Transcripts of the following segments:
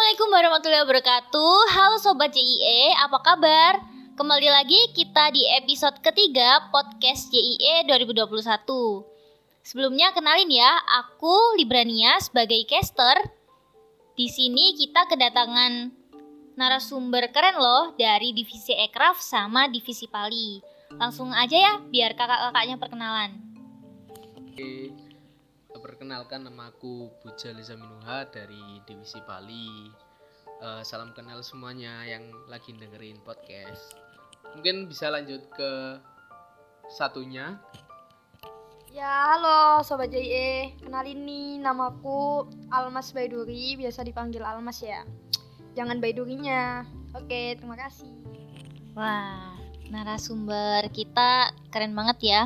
Assalamualaikum warahmatullahi wabarakatuh. Halo Sobat JIE, apa kabar? Kembali lagi kita di episode ketiga podcast JIE 2021 Sebelumnya kenalin ya, aku Librania sebagai caster. Di sini kita kedatangan narasumber keren loh dari divisi Ekraf sama divisi Pali. Langsung aja ya, biar kakak-kakaknya perkenalan perkenalkan nama aku Puja Liza Minuha dari Divisi Bali. Eh, salam kenal semuanya yang lagi dengerin podcast. Mungkin bisa lanjut ke satunya. Ya, halo Sobat JE. Kenalin nih, namaku Almas Baiduri, biasa dipanggil Almas ya. Jangan Baidurinya. Oke, terima kasih. Wah, narasumber kita keren banget ya.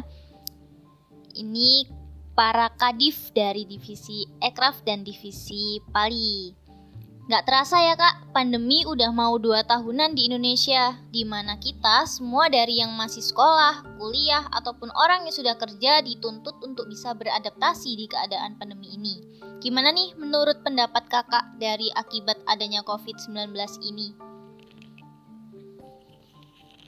Ini para kadif dari divisi Ekraf dan divisi Pali. Nggak terasa ya kak, pandemi udah mau dua tahunan di Indonesia, di mana kita semua dari yang masih sekolah, kuliah, ataupun orang yang sudah kerja dituntut untuk bisa beradaptasi di keadaan pandemi ini. Gimana nih menurut pendapat kakak dari akibat adanya COVID-19 ini?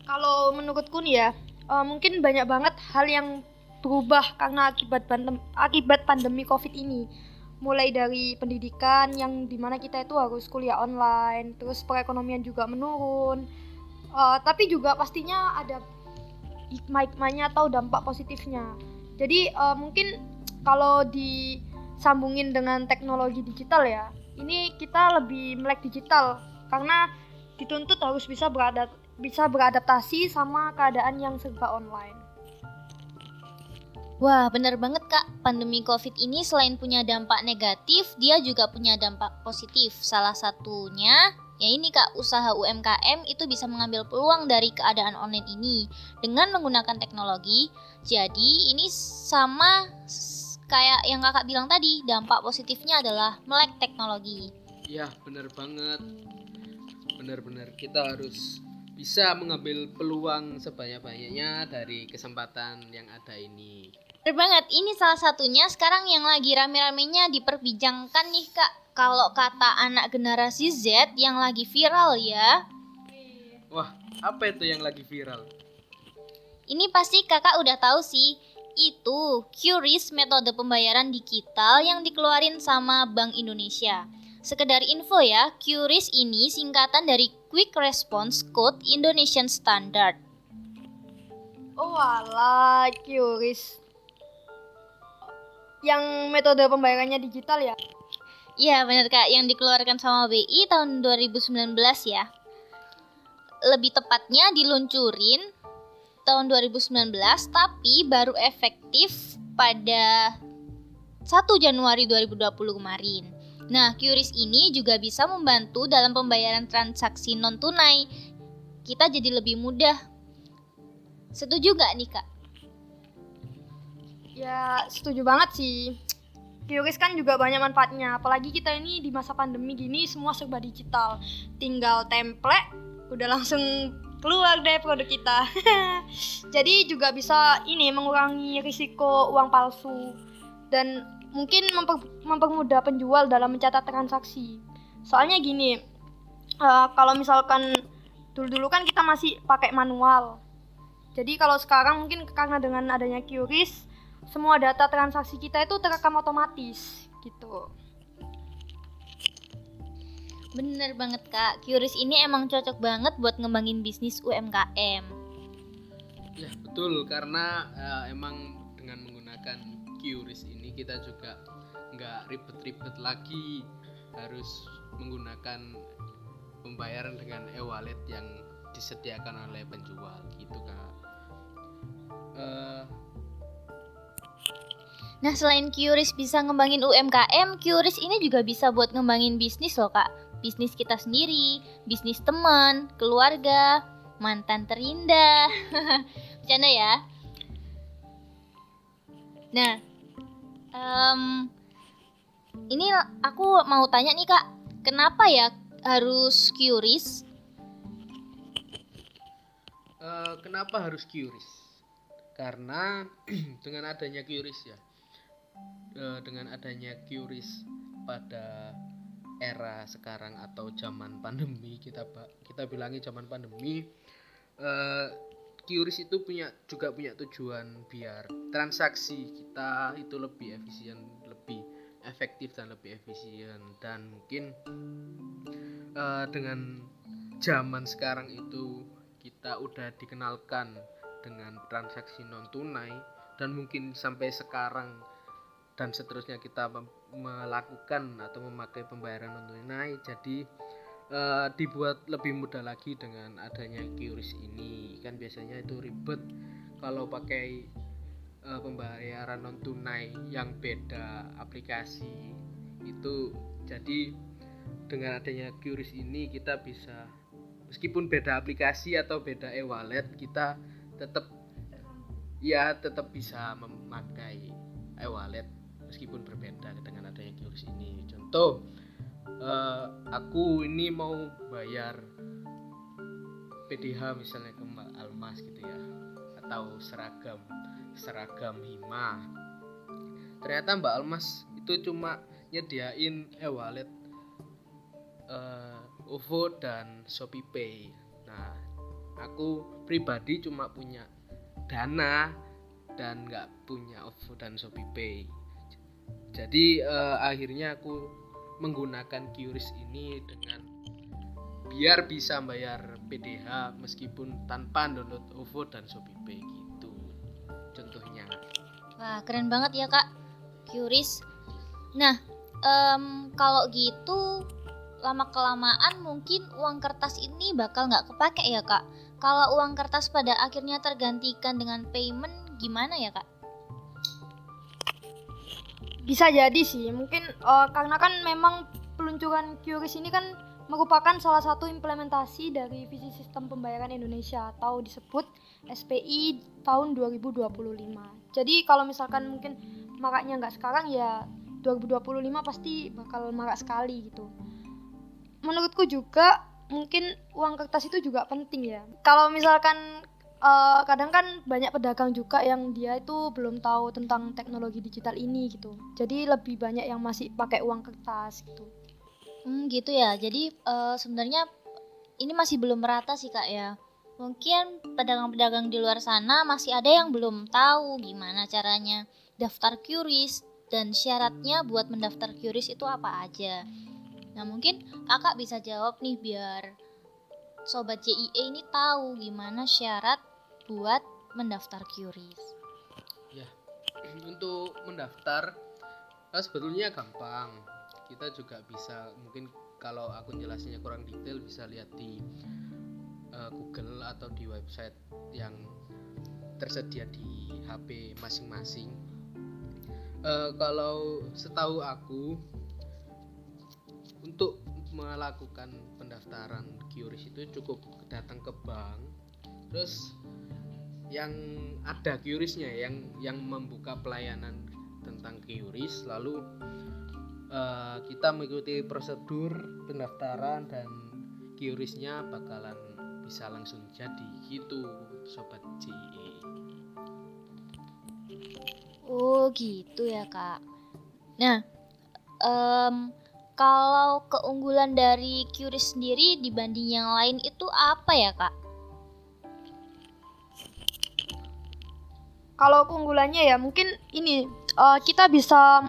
Kalau menurutku nih ya, eh, mungkin banyak banget hal yang berubah karena akibat pandem akibat pandemi Covid ini. Mulai dari pendidikan yang di mana kita itu harus kuliah online, terus perekonomian juga menurun. Eh, tapi juga pastinya ada hikmah-hikmahnya atau dampak positifnya. Jadi eh, mungkin kalau disambungin dengan teknologi digital ya, ini kita lebih melek digital karena dituntut harus bisa beradap bisa beradaptasi sama keadaan yang serba online. Wah, bener banget kak. Pandemi COVID ini selain punya dampak negatif, dia juga punya dampak positif. Salah satunya, ya ini kak, usaha UMKM itu bisa mengambil peluang dari keadaan online ini dengan menggunakan teknologi. Jadi ini sama kayak yang kakak bilang tadi, dampak positifnya adalah melek teknologi. Ya, benar banget. Benar-benar kita harus bisa mengambil peluang sebanyak-banyaknya dari kesempatan yang ada ini. Bener banget, ini salah satunya sekarang yang lagi rame-ramenya diperbincangkan nih kak. Kalau kata anak generasi Z yang lagi viral ya, Wah, apa itu yang lagi viral? Ini pasti kakak udah tahu sih, itu QRIS metode pembayaran digital yang dikeluarin sama Bank Indonesia. Sekedar info ya, QRIS ini singkatan dari Quick Response Code Indonesian Standard. Oh alah, QRIS. Yang metode pembayarannya digital ya? Iya bener kak, yang dikeluarkan sama BI tahun 2019 ya. Lebih tepatnya diluncurin tahun 2019, tapi baru efektif pada 1 Januari 2020 kemarin. Nah, QRIS ini juga bisa membantu dalam pembayaran transaksi non-tunai. Kita jadi lebih mudah. Setuju gak nih kak? Ya, setuju banget sih. QRIS kan juga banyak manfaatnya, apalagi kita ini di masa pandemi gini semua serba digital. Tinggal template, udah langsung keluar deh produk kita. Jadi juga bisa ini mengurangi risiko uang palsu dan mungkin memper- mempermudah penjual dalam mencatat transaksi. Soalnya gini, eh, kalau misalkan dulu-dulu kan kita masih pakai manual. Jadi kalau sekarang mungkin karena dengan adanya QRIS, semua data transaksi kita itu terekam otomatis gitu. Bener banget kak, QRIS ini emang cocok banget buat ngembangin bisnis UMKM. Ya, betul karena eh, emang dengan menggunakan QRIS ini kita juga nggak ribet-ribet lagi harus menggunakan pembayaran dengan e-wallet yang disediakan oleh penjual gitu kak. Eh, Nah, selain QRIS bisa ngembangin UMKM, QRIS ini juga bisa buat ngembangin bisnis loh, Kak. Bisnis kita sendiri, bisnis teman, keluarga, mantan terindah. Bercanda ya. Nah, em, ini aku mau tanya nih, Kak. Kenapa ya harus QRIS? eh, kenapa harus QRIS? Karena dengan adanya QRIS ya, eh, dengan adanya QRIS pada era sekarang atau zaman pandemi kita kita bilangi zaman pandemi uh, QRIS itu punya juga punya tujuan biar transaksi kita itu lebih efisien lebih efektif dan lebih efisien. Dan mungkin uh, dengan zaman sekarang itu kita udah dikenalkan dengan transaksi non tunai dan mungkin sampai sekarang dan seterusnya kita melakukan atau memakai pembayaran non tunai jadi uh, dibuat lebih mudah lagi dengan adanya QRIS ini. Kan biasanya itu ribet kalau pakai uh, pembayaran non tunai yang beda aplikasi. Itu jadi dengan adanya QRIS ini kita bisa meskipun beda aplikasi atau beda e-wallet kita tetap ya tetap bisa memakai e-wallet meskipun berbeda dengan adanya QRIS ini contoh uh, aku ini mau bayar PDH misalnya ke Almas gitu ya atau seragam seragam hima ternyata Mbak Almas itu cuma nyediain e-wallet uh, OVO dan Shopee Pay. Nah, aku pribadi cuma punya Dana dan nggak punya OVO dan Shopee Pay. Jadi uh, akhirnya aku menggunakan QRIS ini dengan biar bisa bayar PDH meskipun tanpa download OVO dan Shopee Pay gitu. Contohnya. Wah, keren banget ya, Kak. QRIS. Nah, um, kalau gitu lama kelamaan mungkin uang kertas ini bakal nggak kepake ya kak. Kalau uang kertas pada akhirnya tergantikan dengan payment gimana ya kak? Bisa jadi sih, mungkin uh, karena kan memang peluncuran QRIS ini kan merupakan salah satu implementasi dari visi sistem pembayaran Indonesia atau disebut SPI tahun 2025. Jadi kalau misalkan mungkin maraknya nggak sekarang ya 2025 pasti bakal marak sekali gitu. Menurutku juga mungkin uang kertas itu juga penting ya. Kalau misalkan uh, kadang kan banyak pedagang juga yang dia itu belum tahu tentang teknologi digital ini gitu. Jadi lebih banyak yang masih pakai uang kertas gitu. Hmm gitu ya. Jadi uh, sebenarnya ini masih belum merata sih kak ya. Mungkin pedagang-pedagang di luar sana masih ada yang belum tahu gimana caranya daftar QRIS dan syaratnya buat mendaftar QRIS itu apa aja. Nah mungkin kakak bisa jawab nih biar sobat JIE ini tahu gimana syarat buat mendaftar QRIS. Ya, untuk mendaftar nah sebetulnya gampang. Kita juga bisa mungkin kalau aku jelasinnya kurang detail bisa lihat di uh, Google atau di website yang tersedia di HP masing-masing. Uh, kalau setahu aku untuk melakukan pendaftaran QRIS itu cukup datang ke bank terus yang ada QRISnya yang yang membuka pelayanan tentang QRIS lalu uh, kita mengikuti prosedur pendaftaran dan QRISnya bakalan bisa langsung jadi gitu sobat JE Oh gitu ya kak. Nah um, kalau keunggulan dari QRIS sendiri dibanding yang lain itu apa ya kak? Kalau keunggulannya ya mungkin ini uh, kita bisa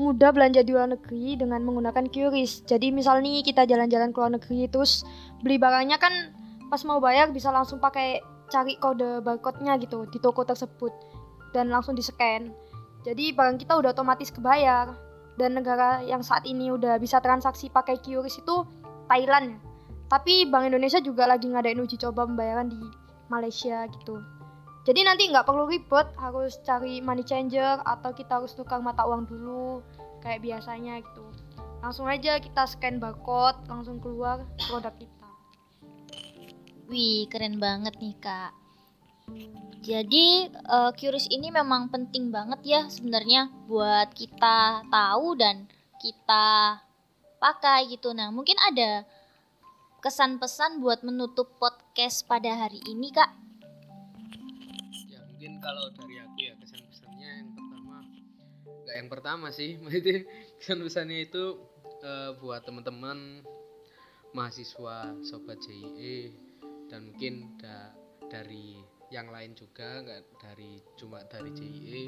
mudah belanja di luar negeri dengan menggunakan QRIS. Jadi misal nih kita jalan-jalan ke luar negeri terus beli barangnya kan pas mau bayar bisa langsung pakai cari kode barcode-nya gitu di toko tersebut dan langsung di scan. Jadi barang kita udah otomatis kebayar dan negara yang saat ini udah bisa transaksi pakai QRIS itu Thailand tapi Bank Indonesia juga lagi ngadain uji coba pembayaran di Malaysia gitu jadi nanti nggak perlu ribet harus cari money changer atau kita harus tukar mata uang dulu kayak biasanya gitu langsung aja kita scan barcode langsung keluar produk kita wih keren banget nih kak jadi uh, QRIS ini memang penting banget ya sebenarnya buat kita tahu dan kita pakai gitu. Nah, mungkin ada kesan-pesan buat menutup podcast pada hari ini, Kak. Mungkin kalau dari aku ya kesan-pesannya yang pertama enggak yang pertama sih, maksudnya kesan-pesannya itu eh, buat teman-teman mahasiswa sobat JIE dan mungkin da- dari yang lain juga nggak dari cuma dari JIE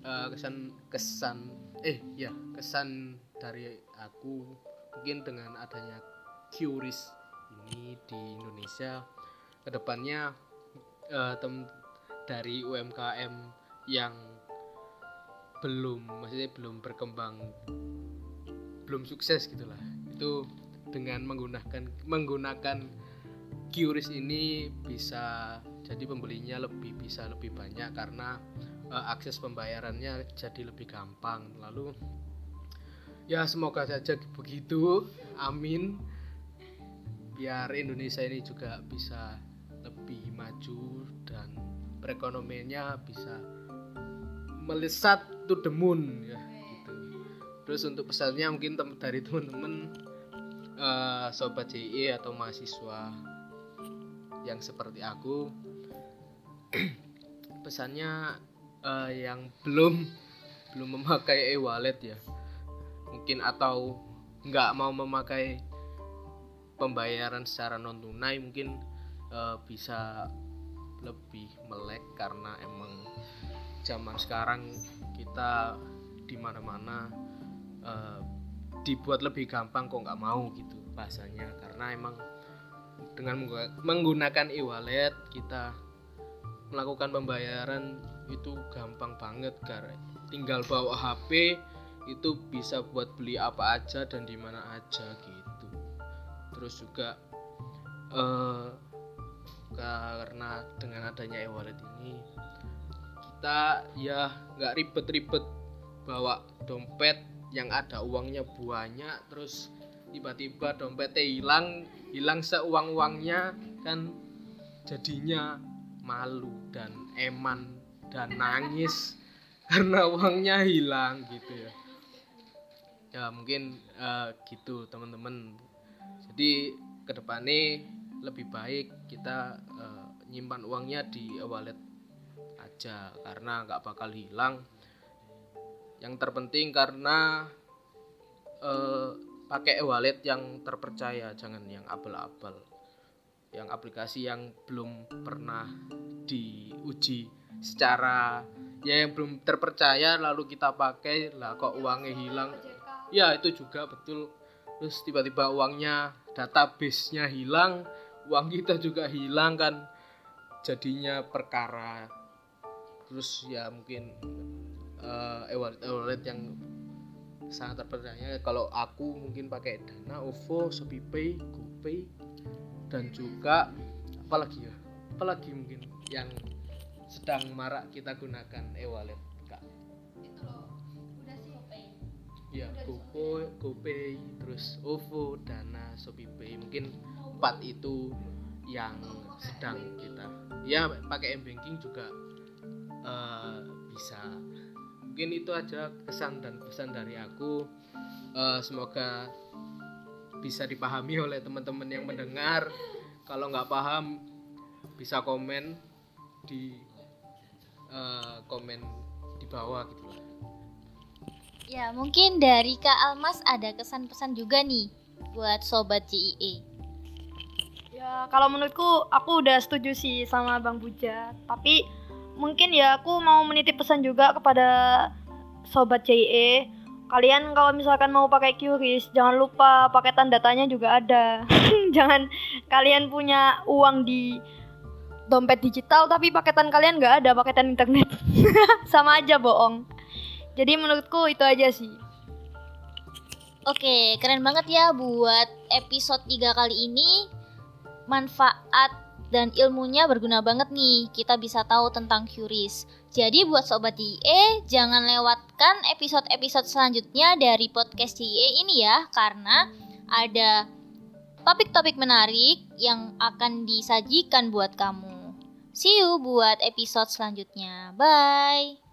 Eh, kesan kesan eh ya kesan dari aku mungkin dengan adanya QRIS ini di Indonesia ke depannya eh, tem dari UMKM yang belum maksudnya belum berkembang belum sukses gitulah. Itu dengan menggunakan menggunakan QRIS ini bisa jadi pembelinya lebih bisa lebih banyak karena eh, akses pembayarannya jadi lebih gampang. Lalu ya semoga saja begitu. Amin. Biar Indonesia ini juga bisa lebih maju perekonomiannya bisa melesat to the moon ya gitu. Terus untuk pesannya mungkin tem- dari teman-teman eh, sobat JI atau mahasiswa yang seperti aku pesannya eh, yang belum belum memakai e-wallet ya. Mungkin atau nggak mau memakai pembayaran secara non tunai mungkin eh, bisa lebih melek karena emang zaman sekarang kita di mana-mana eh, dibuat lebih gampang kok nggak mau gitu bahasanya. Karena emang dengan menggu- menggunakan e-wallet kita melakukan pembayaran itu gampang banget. Karena tinggal bawa HP itu bisa buat beli apa aja dan di mana aja gitu. Terus juga eh karena dengan adanya e-wallet ini kita ya nggak ribet-ribet bawa dompet yang ada uangnya banyak terus tiba-tiba dompetnya hilang hilang seuang uangnya kan jadinya malu dan eman dan nangis karena uangnya hilang gitu ya. Ya mungkin eh, gitu teman-teman. Jadi ke depannya lebih baik kita eh, nyimpan uangnya di wallet aja karena nggak bakal hilang. Yang terpenting karena eh, pakai wallet yang terpercaya jangan yang abal-abal. Yang aplikasi yang belum pernah diuji secara ya yang belum terpercaya lalu kita pakai lah kok uangnya hilang. Ya itu juga betul. Terus tiba-tiba uangnya database-nya hilang uang kita juga hilang kan jadinya perkara. Terus ya mungkin eh e-wallet e-wallet yang sangat terpercaya kalau aku mungkin pakai Dana, OVO, ShopeePay, GoPay dan juga apalagi ya apalagi mungkin yang sedang marak kita gunakan e-wallet kak. Ya GoPay, GoPay terus OVO, Dana, ShopeePay mungkin empat itu yang sedang kita ya pakai m-banking juga eh, bisa. Mungkin itu aja kesan dan pesan dari aku. Eh, semoga bisa dipahami oleh teman-teman yang mendengar. Kalau nggak paham bisa komen di eh, komen di bawah gitu Ya, mungkin dari Kak Almas ada kesan pesan juga nih buat sobat E. Ya, kalau menurutku aku udah setuju sih sama Bang Buja. Tapi mungkin ya aku mau menitip pesan juga kepada sobat CIE. Kalian kalau misalkan mau pakai QRIS, jangan lupa paketan datanya juga ada. jangan kalian punya uang di dompet digital tapi paketan kalian nggak ada paketan internet. sama aja bohong. Jadi menurutku itu aja sih. Oke, keren banget ya buat episode 3 kali ini. Manfaat dan ilmunya berguna banget nih. Kita bisa tahu tentang QRIS. Jadi buat sobat JIE, jangan lewatkan episode-episode selanjutnya dari podcast JIE ini ya, karena ada topik-topik menarik yang akan disajikan buat kamu. See you buat episode selanjutnya. Bye.